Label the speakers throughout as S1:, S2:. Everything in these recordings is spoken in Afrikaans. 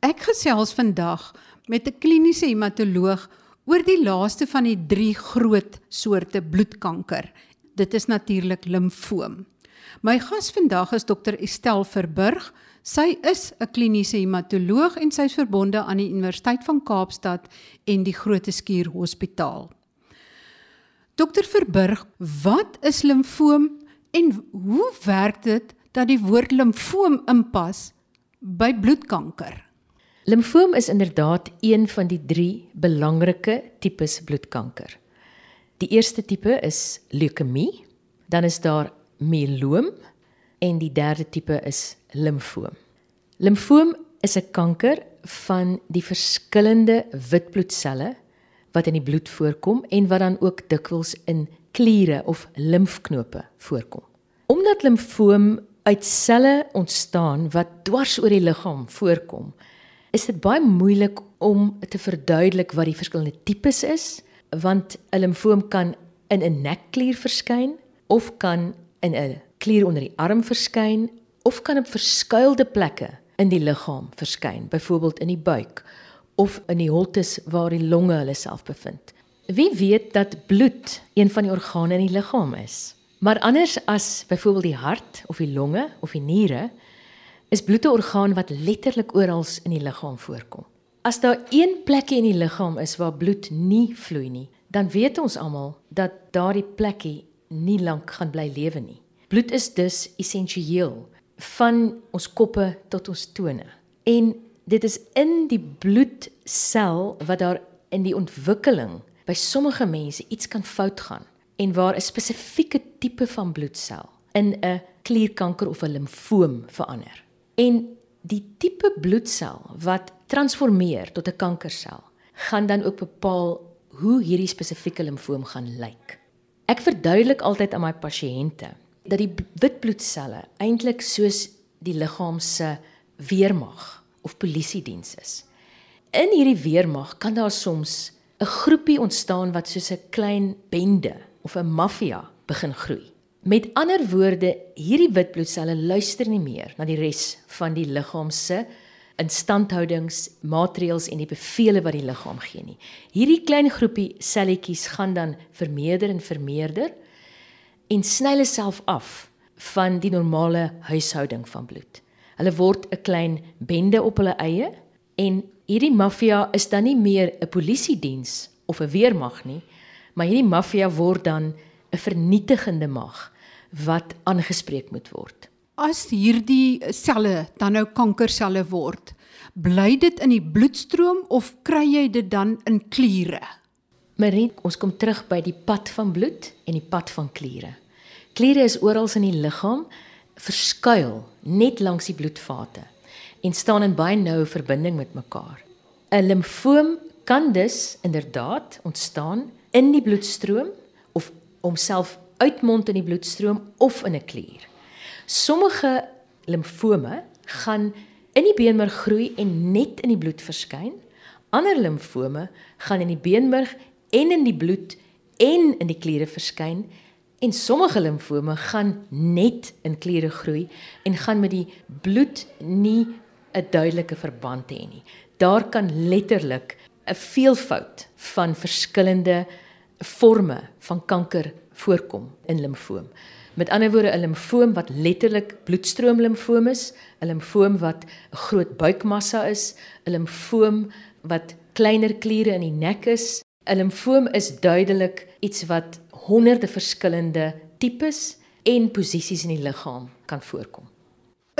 S1: Ek gesels vandag met 'n kliniese hematoloog oor die laaste van die 3 groot soorte bloedkanker. Dit is natuurlik limfoom. My gas vandag is dokter Estel Verburg. Sy is 'n kliniese hematoloog en sy is verbonde aan die Universiteit van Kaapstad en die Groote Skuur Hospitaal. Dokter Verburg, wat is limfoom en hoe werk dit dat die woord limfoom inpas by bloedkanker?
S2: Limfoom is inderdaad een van die 3 belangrike tipes bloedkanker. Die eerste tipe is leukemie, dan is daar mieloom en die derde tipe is limfoom. Limfoom is 'n kanker van die verskillende witbloedselle wat in die bloed voorkom en wat dan ook dikwels in kliere of limfknope voorkom. Omdat limfoom uit selle ontstaan wat dwars oor die liggaam voorkom, is dit baie moeilik om te verduidelik wat die verskillende tipes is, want 'n limfoom kan in 'n nekklier verskyn of kan in 'n klier onder die arm verskyn of kan op verskuilde plekke in die liggaam verskyn, byvoorbeeld in die buik of in die holtes waar die longe hulle self bevind. Wie weet dat bloed een van die organe in die liggaam is? Maar anders as byvoorbeeld die hart of die longe of die niere, is bloed 'n orgaan wat letterlik oral in die liggaam voorkom. As daar een plekkie in die liggaam is waar bloed nie vloei nie, dan weet ons almal dat daardie plekkie nie lank gaan bly lewe nie. Bloed is dus essensieel van ons koppe tot ons tone. En dit is in die bloedsel wat daar in die ontwikkeling by sommige mense iets kan fout gaan en waar 'n spesifieke tipe van bloedsel in 'n klierkanker of 'n limfoom verander. En die tipe bloedsel wat transformeer tot 'n kankersel, gaan dan ook bepaal hoe hierdie spesifieke limfoom gaan lyk. Ek verduidelik altyd aan my pasiënte dat die wit bloedselle eintlik soos die liggaam se weermag of polisiediens is. In hierdie weermag kan daar soms 'n groepie ontstaan wat soos 'n klein bende of 'n maffia begin groei. Met ander woorde, hierdie wit bloedselle luister nie meer na die res van die liggaam se instandhoudingsmaatreëls en die bevele wat die liggaam gee nie. Hierdie klein groepie selletjies gaan dan vermeerder en vermeerder en sny hulle self af van die normale huishouding van bloed. Hulle word 'n klein bende op hulle eie en hierdie maffia is dan nie meer 'n polisiediens of 'n weermag nie, maar hierdie maffia word dan 'n vernietigende mag wat aangespreek moet word.
S1: As hierdie selle dan nou kankerselle word, bly dit in die bloedstroom of kry jy dit dan in kliere?
S2: Marie, ons kom terug by die pad van bloed en die pad van kliere. Kliere is oral in die liggaam verskuil net langs die bloedvate en staan in baie noue verbinding met mekaar. 'n Limfoom kan dus inderdaad ontstaan in die bloedstroom homself uitmond in die bloedstroom of in 'n klier. Sommige limfome gaan in die beenmerg groei en net in die bloed verskyn. Ander limfome gaan in die beenmerg en in die bloed en in die kliere verskyn en sommige limfome gaan net in kliere groei en gaan met die bloed nie 'n duidelike verband hê nie. Daar kan letterlik 'n veelvoud van verskillende forme van kanker voorkom in limfoom. Met ander woorde 'n limfoom wat letterlik bloedstroomlimfoom is, 'n limfoom wat 'n groot buikmassa is, 'n limfoom wat kleiner kliere in die nek is. 'n Limfoom is duidelik iets wat honderde verskillende tipes en posisies in die liggaam kan voorkom.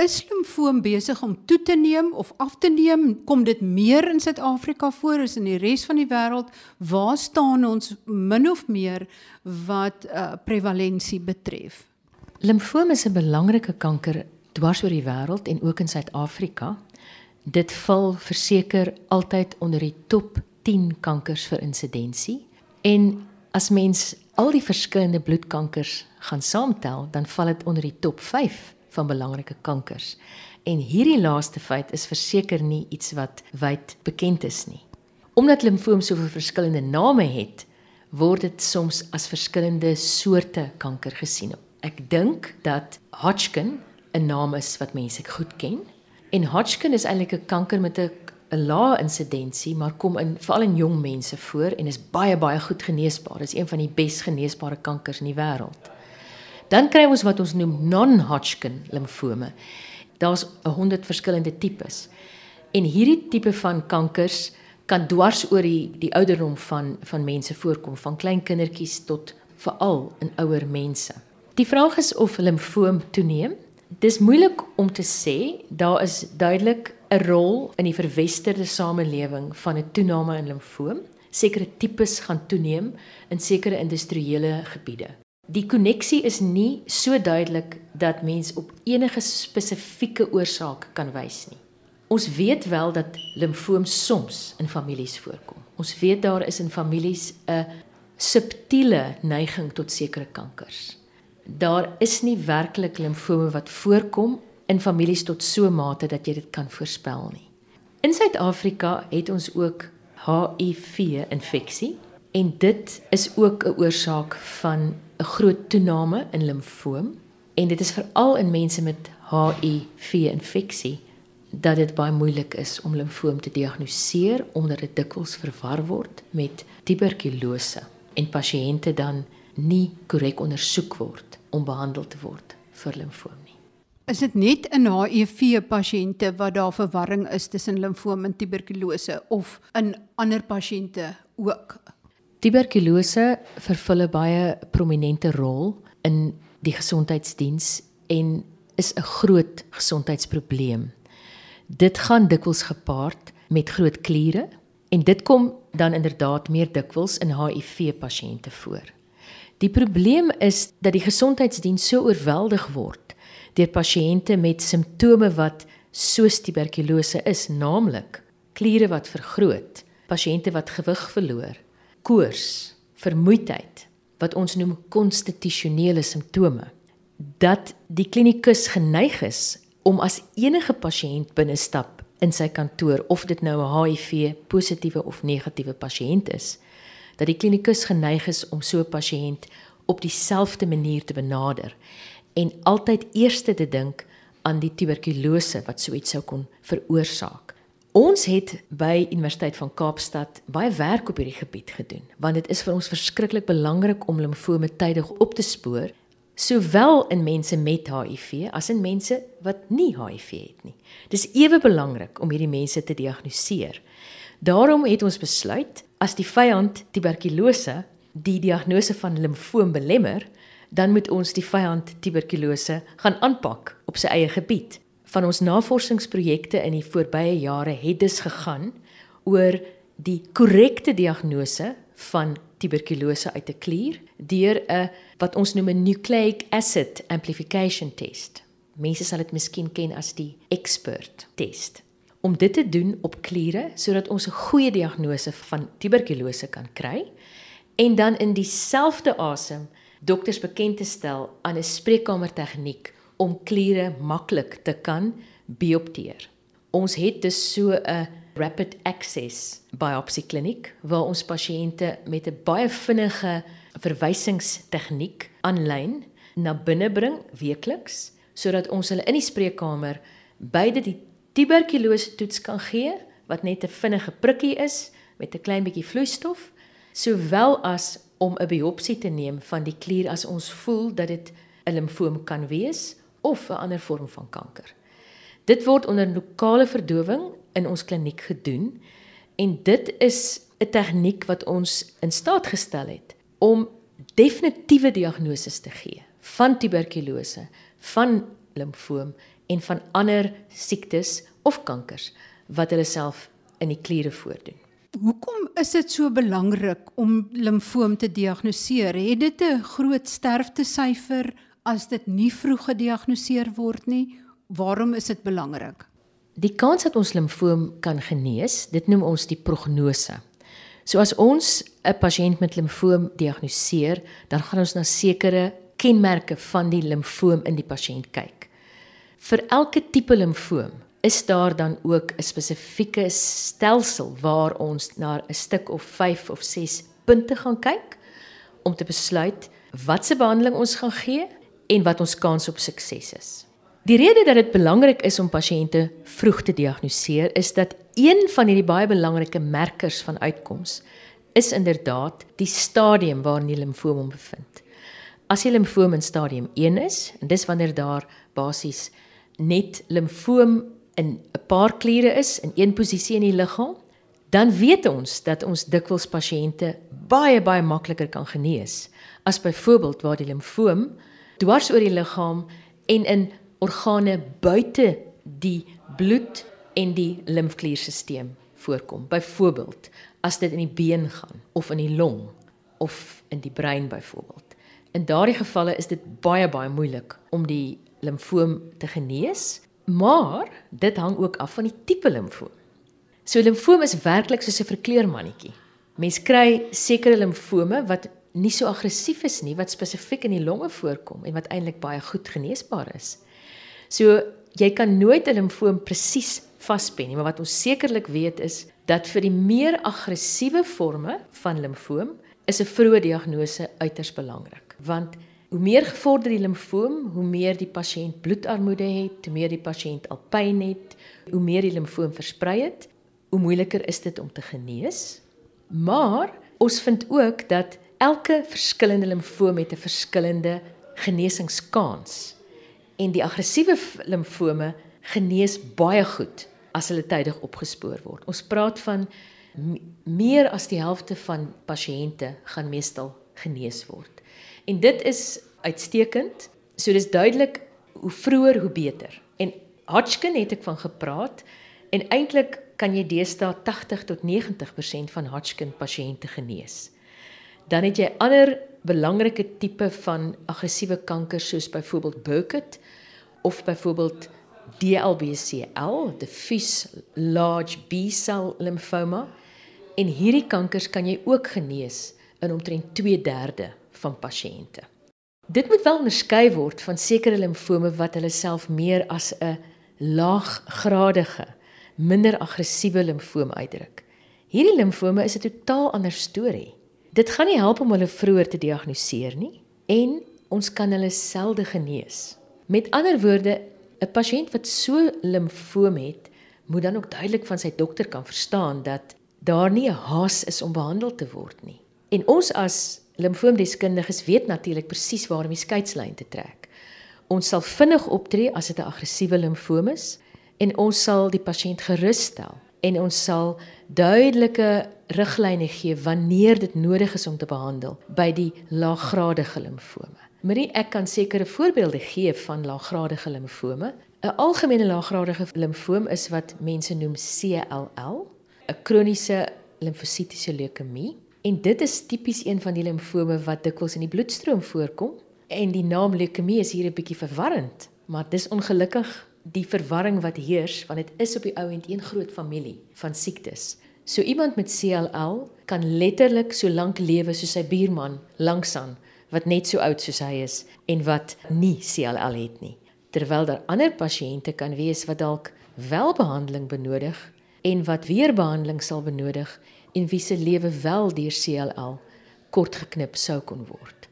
S1: Is limfoom besig om toe te neem of af te neem? Kom dit meer in Suid-Afrika voor as in die res van die wêreld? Waar staan ons min of meer wat uh, prevalensie betref?
S2: Limfoom is 'n belangrike kanker dwars oor die wêreld en ook in Suid-Afrika. Dit val verseker altyd onder die top 10 kankers vir insidensie. En as mens al die verskillende bloedkankers gaan saamtel, dan val dit onder die top 5 van belangrike kankers. En hierdie laaste feit is verseker nie iets wat wyd bekend is nie. Omdat limfoom soveel verskillende name het, word dit soms as verskillende soorte kanker gesien. Ek dink dat Hodgkin 'n naam is wat mense goed ken. En Hodgkin is eintlik 'n kanker met 'n lae insidensie, maar kom in veral in jong mense voor en is baie baie goed geneesbaar. Dit is een van die bes geneesbare kankers in die wêreld. Dan kry ons wat ons noem non-Hodgkin limfome. Daar's 100 verskillende tipes. En hierdie tipe van kankers kan dwars oor die die ouderdom van van mense voorkom, van klein kindertjies tot veral in ouer mense. Die vraag is of limfoom toeneem. Dis moeilik om te sê. Daar is duidelik 'n rol in die verwesterde samelewing van 'n toename in limfoom. Sekere tipes gaan toeneem in sekere industriële gebiede. Die koneksie is nie so duidelik dat mens op enige spesifieke oorsaak kan wys nie. Ons weet wel dat limfoom soms in families voorkom. Ons weet daar is in families 'n subtiele neiging tot sekere kankers. Daar is nie werklik limfome wat voorkom in families tot so 'n mate dat jy dit kan voorspel nie. In Suid-Afrika het ons ook HIV-infeksie en dit is ook 'n oorsaak van 'n groot toename in limfoom en dit is veral in mense met HIV-infeksie dat dit baie moeilik is om limfoom te diagnoseer omdat dit dikwels verwar word met tuberkulose en pasiënte dan nie korrek ondersoek word om behandel te word vir limfoom.
S1: Is dit net in HIV pasiënte wat daar verwarring is tussen limfoom en tuberkulose of in ander pasiënte ook?
S2: Tuberkulose vervul 'n baie prominente rol in die gesondheidsdiens en is 'n groot gesondheidsprobleem. Dit gaan dikwels gepaard met groot kliere en dit kom dan inderdaad meer dikwels in HIV pasiënte voor. Die probleem is dat die gesondheidsdiens so oorweldig word deur pasiënte met simptome wat soos tuberkulose is, naamlik kliere wat vergroot, pasiënte wat gewig verloor, koors, vermoeidheid wat ons noem konstitusionele simptome dat die klinikus geneig is om as enige pasiënt binne stap in sy kantoor of dit nou 'n HIV positiewe of negatiewe pasiënt is dat die klinikus geneig is om so 'n pasiënt op dieselfde manier te benader en altyd eers te dink aan die tuberkulose wat so iets sou kon veroorsaak. Ons het by Universiteit van Kaapstad baie werk op hierdie gebied gedoen, want dit is vir ons verskriklik belangrik om limfome tydig op te spoor, sowel in mense met HIV as in mense wat nie HIV het nie. Dis ewe belangrik om hierdie mense te diagnoseer. Daarom het ons besluit as die vyand tuberkulose die diagnose van limfoom belemmer, dan moet ons die vyand tuberkulose gaan aanpak op sy eie gebied. Van ons navorsingsprojekte in die voorbye jare het dus gegaan oor die korrekte diagnose van tuberkulose uit 'n klier deur 'n wat ons noem 'n nucleic acid amplification test. Mense sal dit miskien ken as die expert test. Om dit te doen op kliere sodat ons 'n goeie diagnose van tuberkulose kan kry en dan in dieselfde asem dokters bekend te stel aan 'n spreekkamer tegniek om kliere maklik te kan biopteer. Ons het dus so 'n rapid access biopsie kliniek waar ons pasiënte met 'n baie vinnige verwysingstegniek aanlyn na binne bring weekliks sodat ons hulle in die spreekkamer beide die tuberkulose toets kan gee wat net 'n vinnige prikkie is met 'n klein bietjie vloeistof sowel as om 'n biopsie te neem van die klier as ons voel dat dit 'n limfoom kan wees of 'n ander vorm van kanker. Dit word onder lokale verdowing in ons kliniek gedoen en dit is 'n tegniek wat ons in staat gestel het om definitiewe diagnose te gee van tuberkulose, van limfoom en van ander siektes of kankers wat hulle self in die kliere voordoen.
S1: Hoekom is dit so belangrik om limfoom te diagnoseer? Het dit 'n groot sterftesyfer as dit nie vroeg gediagnoseer word nie? Waarom is dit belangrik?
S2: Die kans dat ons limfoom kan genees, dit noem ons die prognose. So as ons 'n pasiënt met limfoom diagnoseer, dan gaan ons na sekere kenmerke van die limfoom in die pasiënt kyk. Vir elke tipe limfoom is daar dan ook 'n spesifieke stelsel waar ons na 'n stuk of 5 of 6 punte gaan kyk om te besluit watse behandeling ons gaan gee en wat ons kans op sukses is. Die rede dat dit belangrik is om pasiënte vroeg te diagnoseer is dat een van hierdie baie belangrike merkers van uitkoms is inderdaad die stadium waarin die limfoom hom bevind. As die limfoom in stadium 1 is, en dis wanneer daar basies net limfoom in 'n paar kliere is in een posisie in die liggaam, dan weet ons dat ons dikwels pasiënte baie baie makliker kan genees as byvoorbeeld waar die limfoom dwars oor die liggaam en in organe buite die bloed en die limfklierstelsel voorkom. Byvoorbeeld as dit in die been gaan of in die long of in die brein byvoorbeeld. In daardie gevalle is dit baie baie moeilik om die limfoom te genees, maar dit hang ook af van die tipe limfoom. So limfoom is werklik soos 'n verkleurmannetjie. Mens kry sekere limfome wat nie so aggressief is nie, wat spesifiek in die longe voorkom en wat eintlik baie goed geneesbaar is. So jy kan nooit 'n limfoom presies vaspen nie, maar wat ons sekerlik weet is dat vir die meer aggressiewe forme van limfoom is 'n vroeë diagnose uiters belangrik, want hoe meer gevorder die limfoom, hoe meer die pasiënt bloedarmoede het, hoe meer die pasiënt al pyn het, hoe meer die limfoom versprei het, hoe moeiliker is dit om te genees. Maar ons vind ook dat elke verskillende limfoom het 'n verskillende genesingskans. En die aggressiewe limfome genees baie goed as hulle tydig opgespoor word. Ons praat van meer as die helfte van pasiënte gaan meestal genees word. En dit is uitstekend. So dis duidelik hoe vroeër hoe beter. En Hodgkin het ek van gepraat en eintlik kan jy deesdae 80 tot 90% van Hodgkin pasiënte genees. Dan het jy ander belangrike tipe van aggressiewe kanker soos byvoorbeeld Burkitt of byvoorbeeld DLBCL, diffuse large B-cell lymphoma. En hierdie kankers kan jy ook genees in omtrent 2/3 van pasiënte. Dit moet wel onderskei word van sekere limfome wat hulle self meer as 'n laaggradige minder aggressiewe limfoom uitdruk. Hierdie limfome is 'n totaal ander storie. Dit gaan nie help om hulle vroeër te diagnoseer nie en ons kan hulle selde genees. Met ander woorde, 'n pasiënt wat so limfoom het, moet dan ook duidelik van sy dokter kan verstaan dat daar nie 'n haas is om behandel te word nie. En ons as limfoomdeskundiges weet natuurlik presies waar om die skeidslyn te trek. Ons sal vinnig optree as dit 'n aggressiewe limfoom is en ons sal die pasiënt gerus stel en ons sal duidelike riglyne gee wanneer dit nodig is om te behandel by die laaggradige limfome. Marie, ek kan sekere voorbeelde gee van laaggradige limfome. 'n Algemene laaggradige limfoom is wat mense noem CLL, 'n kroniese limfositiese leukemie. En dit is tipies een van die limfome wat dikwels in die bloedstroom voorkom. En die naam leukemie is hier 'n bietjie verwarrend, maar dis ongelukkig die verwarring wat heers want dit is op die ou end een groot familie van siektes. So iemand met CLL kan letterlik so lank lewe soos sy buurman langsaan wat net so oud soos hy is en wat nie CLL het nie. Terwyl daar ander pasiënte kan wees wat dalk wel behandeling benodig en wat weer behandeling sal benodig en wie se lewe wel deur CLL kort geknip sou kon word.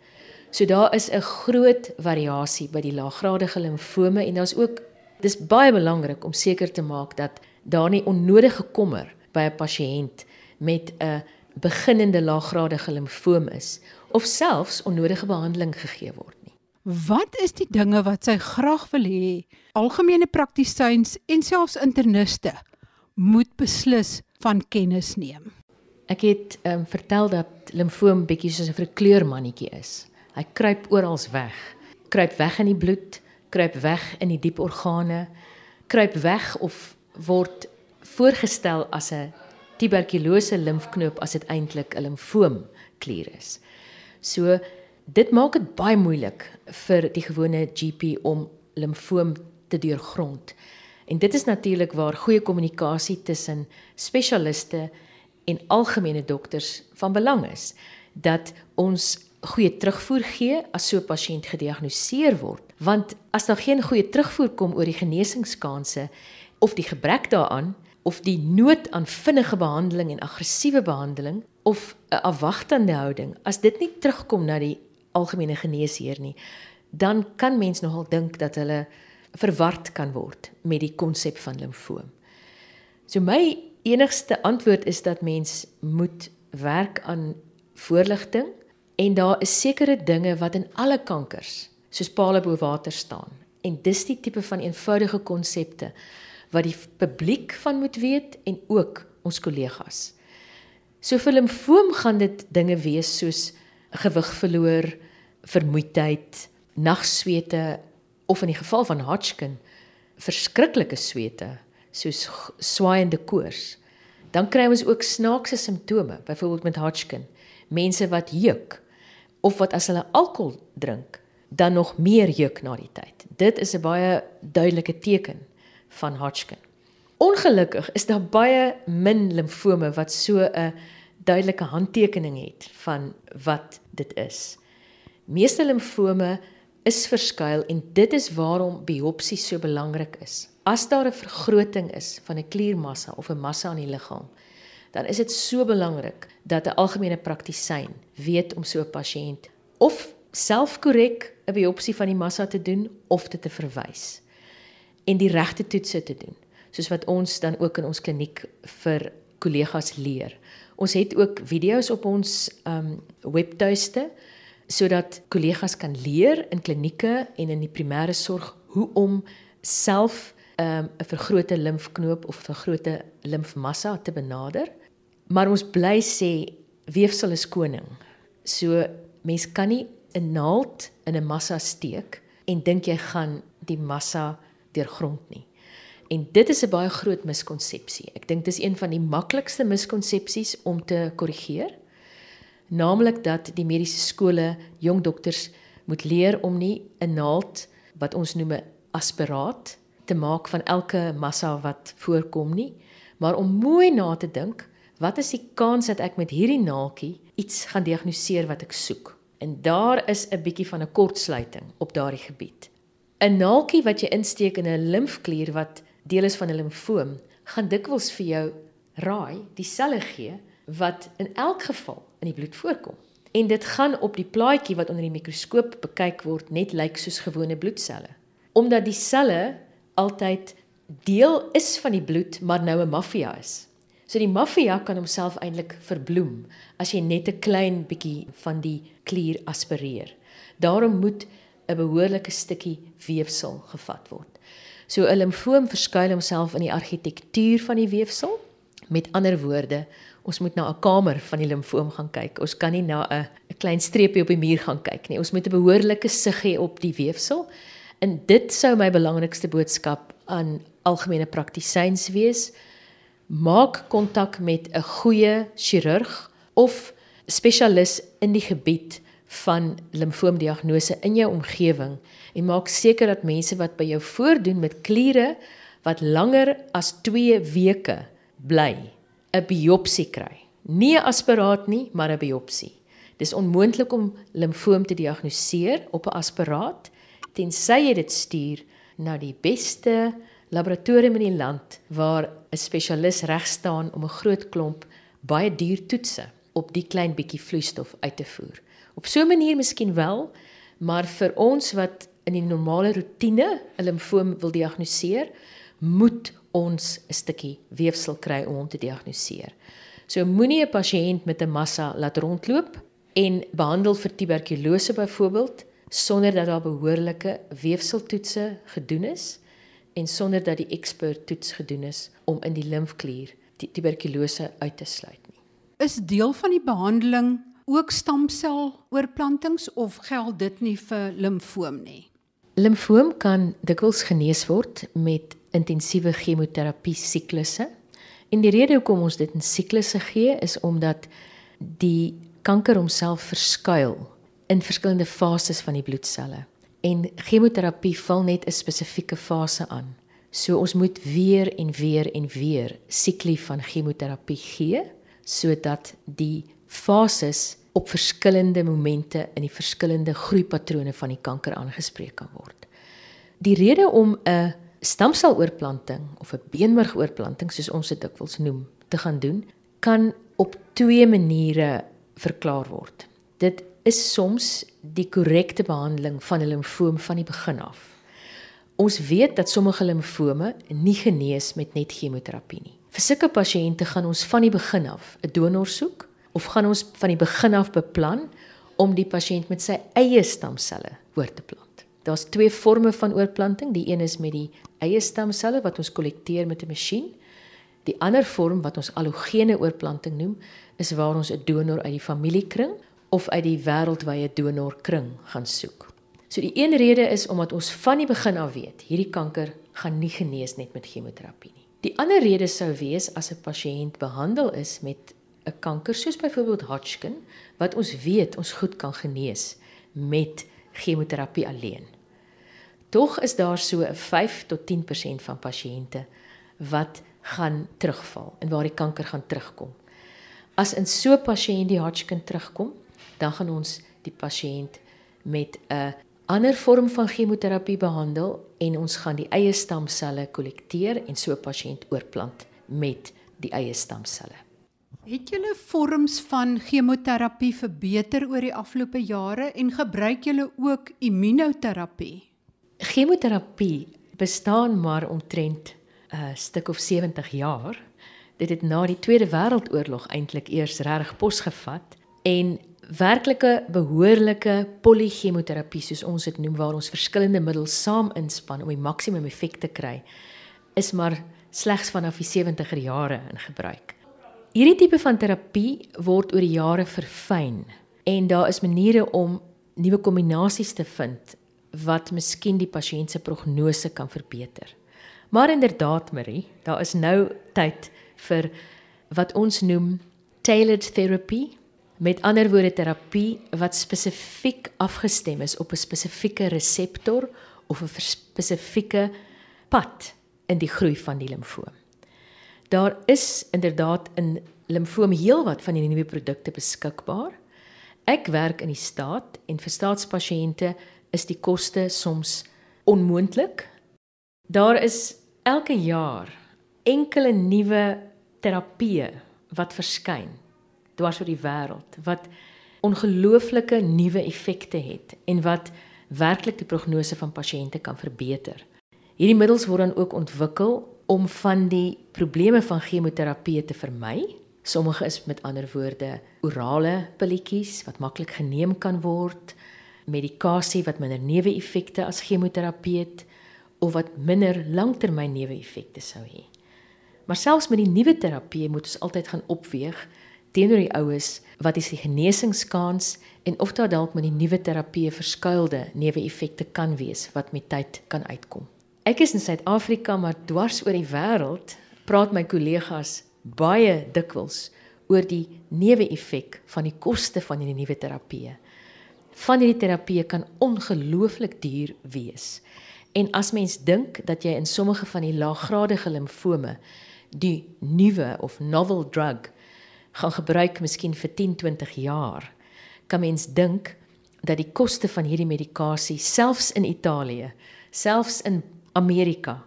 S2: So daar is 'n groot variasie by die laaggradige limfome en daar's ook Dis baie belangrik om seker te maak dat daar nie onnodige kommer by 'n pasiënt met 'n beginnende laaggradige limfoom is of selfs onnodige behandeling gegee word nie.
S1: Wat is die dinge wat sy graag wil hê algemene praktisyns en selfs interniste moet beslis van kennis neem?
S2: Ek het um, vertel dat limfoom bietjie soos 'n verkleurmannetjie is. Hy kruip oral weg. Kruip weg in die bloed, kruip weg in die diep organe, kruip weg of word voorgestel as 'n tuberkulose limfknoop as dit eintlik 'n limfoom klier is. So dit maak dit baie moeilik vir die gewone GP om limfoom te deurgrond. En dit is natuurlik waar goeie kommunikasie tussen spesialiste en algemene dokters van belang is dat ons goeie terugvoer gee as so 'n pasiënt gediagnoseer word want as daar geen goeie terugvoer kom oor die genesingskanse of die gebrek daaraan of die nood aan vinnige behandeling en aggressiewe behandeling of 'n afwagtende houding as dit nie terugkom na die algemene geneesheer nie dan kan mens nogal dink dat hulle verward kan word met die konsep van limfoom. So my enigste antwoord is dat mens moet werk aan voorligting en daar is sekere dinge wat in alle kankers soos pale bo water staan. En dis die tipe van eenvoudige konsepte wat die publiek van moet weet en ook ons kollegas. So vir limfoom gaan dit dinge wees soos gewig verloor, vermoeidheid, nagswete of in die geval van Hodgkin verskriklike swete soos swaaiende koors. Dan kry ons ook snaakse simptome, byvoorbeeld met Hodgkin. Mense wat juk of wat as hulle alkohol drink, dan nog meer juk na die tyd. Dit is 'n baie duidelike teken van Hodgkin. Ongelukkig is daar baie min limfome wat so 'n duidelike handtekening het van wat dit is. Meeste limfome is verskuil en dit is waarom biopsie so belangrik is. As daar 'n vergroting is van 'n kliermassa of 'n massa in die liggaam, dan is dit so belangrik dat 'n algemene praktisyn weet om so 'n pasiënt of selfkorrek 'n biopsie van die massa te doen of dit te verwys en die regte toetse te doen soos wat ons dan ook in ons kliniek vir kollegas leer. Ons het ook video's op ons um webtuiste sodat kollegas kan leer in klinieke en in die primêre sorg hoe om self um, 'n vergrote limfknoop of 'n vergrote limfmassa te benader. Maar ons bly sê weefsel is koning. So mens kan nie 'n naald in 'n massa steek en dink jy gaan die massa deurgrond nie. En dit is 'n baie groot miskonsepsie. Ek dink dis een van die maklikste miskonsepsies om te korrigeer. Naamlik dat die mediese skole jong dokters moet leer om nie 'n naald wat ons noem 'n aspiraat te maak van elke massa wat voorkom nie, maar om mooi na te dink, wat is die kans dat ek met hierdie naaltjie iets gaan diagnoseer wat ek soek? En daar is 'n bietjie van 'n kortsluiting op daardie gebied. 'n Naaltjie wat jy insteek in 'n limfklier wat deel is van 'n limfoom, gaan dikwels vir jou raai die selle gee wat in elk geval in die bloed voorkom. En dit gaan op die plaatjie wat onder die mikroskoop bekyk word net lyk soos gewone bloedselle. Omdat die selle altyd deel is van die bloed, maar nou 'n maffia is. So die maffia kan homself eintlik verbloem as jy net 'n klein bietjie van die klier aspireer. Daarom moet 'n behoorlike stukkie weefsel gevat word. So 'n limfoom verskuil homself in die argitektuur van die weefsel. Met ander woorde, ons moet na 'n kamer van die limfoom gaan kyk. Ons kan nie na 'n 'n klein streepie op die muur gaan kyk nie. Ons moet 'n behoorlike sig hê op die weefsel. En dit sou my belangrikste boodskap aan algemene praktisyns wees. Maak kontak met 'n goeie chirurg of spesialis in die gebied van limfoomdiagnose in jou omgewing en maak seker dat mense wat by jou voordoen met kliere wat langer as 2 weke bly 'n biopsie kry. Nie 'n aspiraat nie, maar 'n biopsie. Dis onmoontlik om limfoom te diagnoseer op 'n aspiraat tensy jy dit stuur na die beste laboratorium in die land waar 'n spesialis reg staan om 'n groot klomp baie duur toetse op die klein bietjie vloeistof uit te voer. Op so 'n manier miskien wel, maar vir ons wat in die normale rotine 'n limfoom wil diagnoseer, moet ons 'n stukkie weefsel kry om hom te diagnoseer. So moenie 'n pasiënt met 'n massa laat rondloop en behandel vir tuberkulose byvoorbeeld sonder dat daar behoorlike weefseltoetse gedoen is en sonder dat die ekspert toets gedoen is om in die limfklier die tuberkulose uit te sluit nie.
S1: Is deel van die behandeling ook stamseloorplantings of geld dit nie vir limfoom nie?
S2: Limfoom kan dikwels genees word met intensiewe chemoterapie siklusse. En die rede hoekom ons dit in siklusse gee is omdat die kanker homself verskuil in verskillende fases van die bloedselle. En chemoterapie val net 'n spesifieke fase aan. So ons moet weer en weer en weer siklie van chemoterapie gee sodat die fases op verskillende momente in die verskillende groeipatrone van die kanker aangespreek kan word. Die rede om 'n stamseloorplanting of 'n beenmergoorplanting soos ons dit dikwels noem te gaan doen, kan op twee maniere verklaar word. Dit is soms die korrekte behandeling van 'n limfoom van die begin af. Ons weet dat sommige limfome nie genees met net chemoterapie nie. Vir sulke pasiënte gaan ons van die begin af 'n donor soek of gaan ons van die begin af beplan om die pasiënt met sy eie stamselle oor te plant. Daar's twee forme van oorplanting. Die een is met die eie stamselle wat ons kollekteer met 'n masjien. Die ander vorm wat ons allogene oorplanting noem, is waar ons 'n donor uit die familiekring of uit die wêreldwye donorkring gaan soek. So die een rede is omdat ons van die begin af weet, hierdie kanker gaan nie genees net met chemoterapie nie. Die ander rede sou wees as 'n pasiënt behandel is met 'n kanker soos byvoorbeeld Hodgkin wat ons weet ons goed kan genees met chemoterapie alleen. Tog is daar so 'n 5 tot 10% van pasiënte wat gaan terugval en waar die kanker gaan terugkom. As in so 'n pasiënt die Hodgkin terugkom, dan gaan ons die pasiënt met 'n ander vorm van chemoterapie behandel en ons gaan die eie stamselle kollekteer en so 'n pasiënt oorplant met die eie stamselle.
S1: Het julle vorms van chemoterapie verbeter oor die afgelope jare en gebruik julle ook immunoterapie?
S2: Chemoterapie bestaan maar omtrent 'n uh, stuk of 70 jaar. Dit het na die Tweede Wêreldoorlog eintlik eers reg posgevat en werklike behoorlike polychemoterapie soos ons dit noem waar ons verskillende middels saam inspann om die maksimum effek te kry is maar slegs vanaf die 70er jare in gebruik. Hierdie tipe van terapie word oor die jare verfyn en daar is maniere om nuwe kombinasies te vind wat miskien die pasiënt se prognose kan verbeter. Maar inderdaad Marie, daar is nou tyd vir wat ons noem tailored therapy. Met ander woorde terapie wat spesifiek afgestem is op 'n spesifieke reseptor of 'n spesifieke pad in die groei van die limfoom. Daar is inderdaad in limfoom heelwat van hierdie nuwe produkte beskikbaar. Ek werk in die staat en vir staatspasiënte is die koste soms onmoontlik. Daar is elke jaar enkele nuwe terapieë wat verskyn dwars oor die wêreld wat ongelooflike nuwe effekte het en wat werklik die prognose van pasiënte kan verbeter. Hierdie middels word dan ook ontwikkel om van die probleme van chemoterapie te vermy. Sommige is met ander woorde orale pilletjies wat maklik geneem kan word, medikasie wat minder neeweffekte as chemoterapie het of wat minder langtermyn neeweffekte sou hê. Maar selfs met die nuwe terapie moet ons altyd gaan opweeg teenoor die oues wat is die genesingskans en of daar dalk met die nuwe terapie verskuilde neeweffekte kan wees wat met tyd kan uitkom. Ek is in Suid-Afrika, maar dwars oor die wêreld praat my kollegas baie dikwels oor die neeweffek van die koste van hierdie nuwe terapie. Van hierdie terapie kan ongelooflik duur wees. En as mens dink dat jy in sommige van die laaggradige limfome die nuwe of novel drug gaan gebruik miskien vir 10, 20 jaar, kan mens dink dat die koste van hierdie medikasie selfs in Italië, selfs in Amerika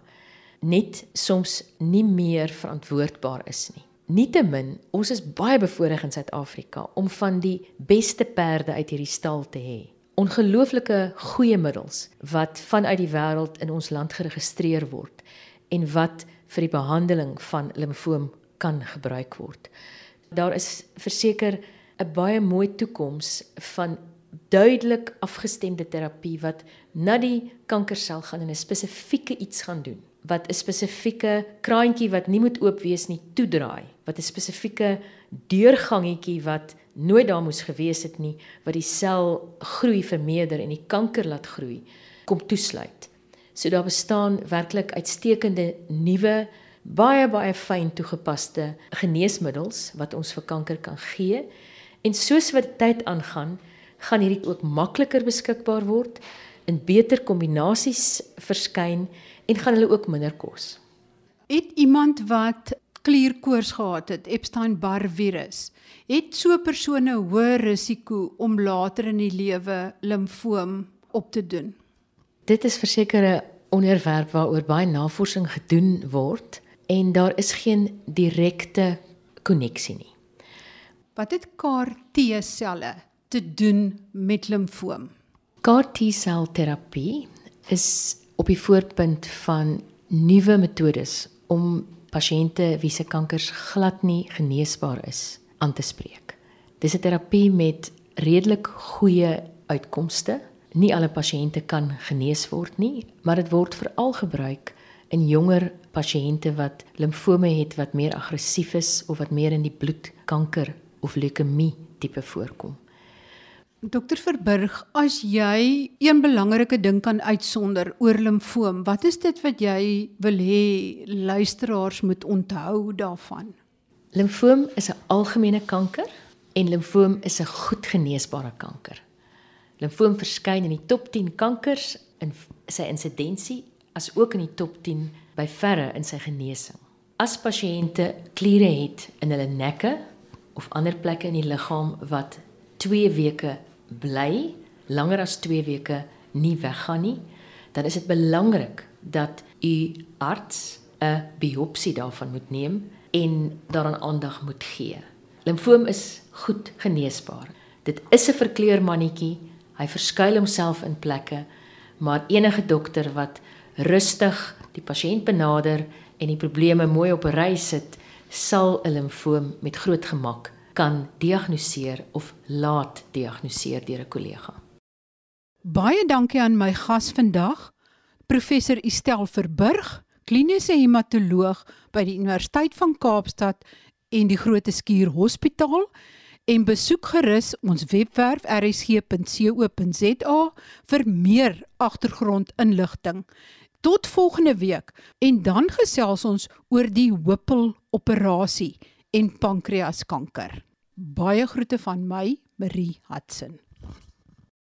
S2: net soms nie meer verantwoordbaar is nie. Nietemin, ons is baie bevoorreg in Suid-Afrika om van die beste perde uit hierdie stal te hê. Ongelooflike goeie middels wat vanuit die wêreld in ons land geregistreer word en wat vir die behandeling van limfoom kan gebruik word. Daar is verseker 'n baie mooi toekoms van duidelik afgestemde terapie wat na die kankersel gaan en 'n spesifieke iets gaan doen wat 'n spesifieke kraantjie wat nie moet oop wees nie toedraai wat 'n spesifieke deurgangetjie wat nooit daar moes gewees het nie wat die sel groei vermeerder en die kanker laat groei kom toesluit. So daar bestaan werklik uitstekende nuwe baie baie fyn toegepaste geneesmiddels wat ons vir kanker kan gee en soos wat tyd aangaan gaan hierdie ook makliker beskikbaar word in beter kombinasies verskyn en gaan hulle ook minder kos.
S1: Het iemand wat klierkoors gehad het, Epstein-Barr virus, het so 'n hoër risiko om later in die lewe limfoom op te doen?
S2: Dit is verseker 'n onderwerp waaroor baie navorsing gedoen word en daar is geen direkte koneksie nie.
S1: Wat het CAR-T-selle te doen met limfoom.
S2: CAR-T-sel terapie is op die voorpunt van nuwe metodes om pasiënte wie se kankers glad nie geneesbaar is aan te spreek. Dis 'n terapie met redelik goeie uitkomste. Nie alle pasiënte kan genees word nie, maar dit word veral gebruik in jonger pasiënte wat limfome het wat meer aggressief is of wat meer in die bloedkanker of leukemie tipe voorkom.
S1: Dokter Verburg, as jy een belangrike ding kan uitsonder oor limfoom, wat is dit wat jy wil hê luisteraars moet onthou daarvan?
S2: Limfoom is 'n algemene kanker en limfoom is 'n goed geneesbare kanker. Limfoom verskyn in die top 10 kankers in sy insidensie as ook in die top 10 by verre in sy genesing. As pasiënte kliere het in hulle nekke of ander plekke in die liggaam wat 2 weke bly langer as 2 weke nie weggaan nie, dan is dit belangrik dat u arts 'n biopsie daarvan moet neem en daaraan aandag moet gee. Limfoom is goed geneesbaar. Dit is 'n verkleurmannetjie. Hy verskuil homself in plekke, maar enige dokter wat rustig die pasiënt benader en die probleme mooi op 'n ry sit, sal 'n limfoom met groot gemak kan diagnoseer of laat diagnoseer deur 'n kollega.
S1: Baie dankie aan my gas vandag, professor Estel Verburg, kliniese hematoloog by die Universiteit van Kaapstad en die Groote Skuur Hospitaal en besoek gerus ons webwerf rsg.co.za vir meer agtergrondinligting. Tot volgende week en dan gesels ons oor die Whipple operasie en pankreaskanker. Baie groete van my, Marie Hudson.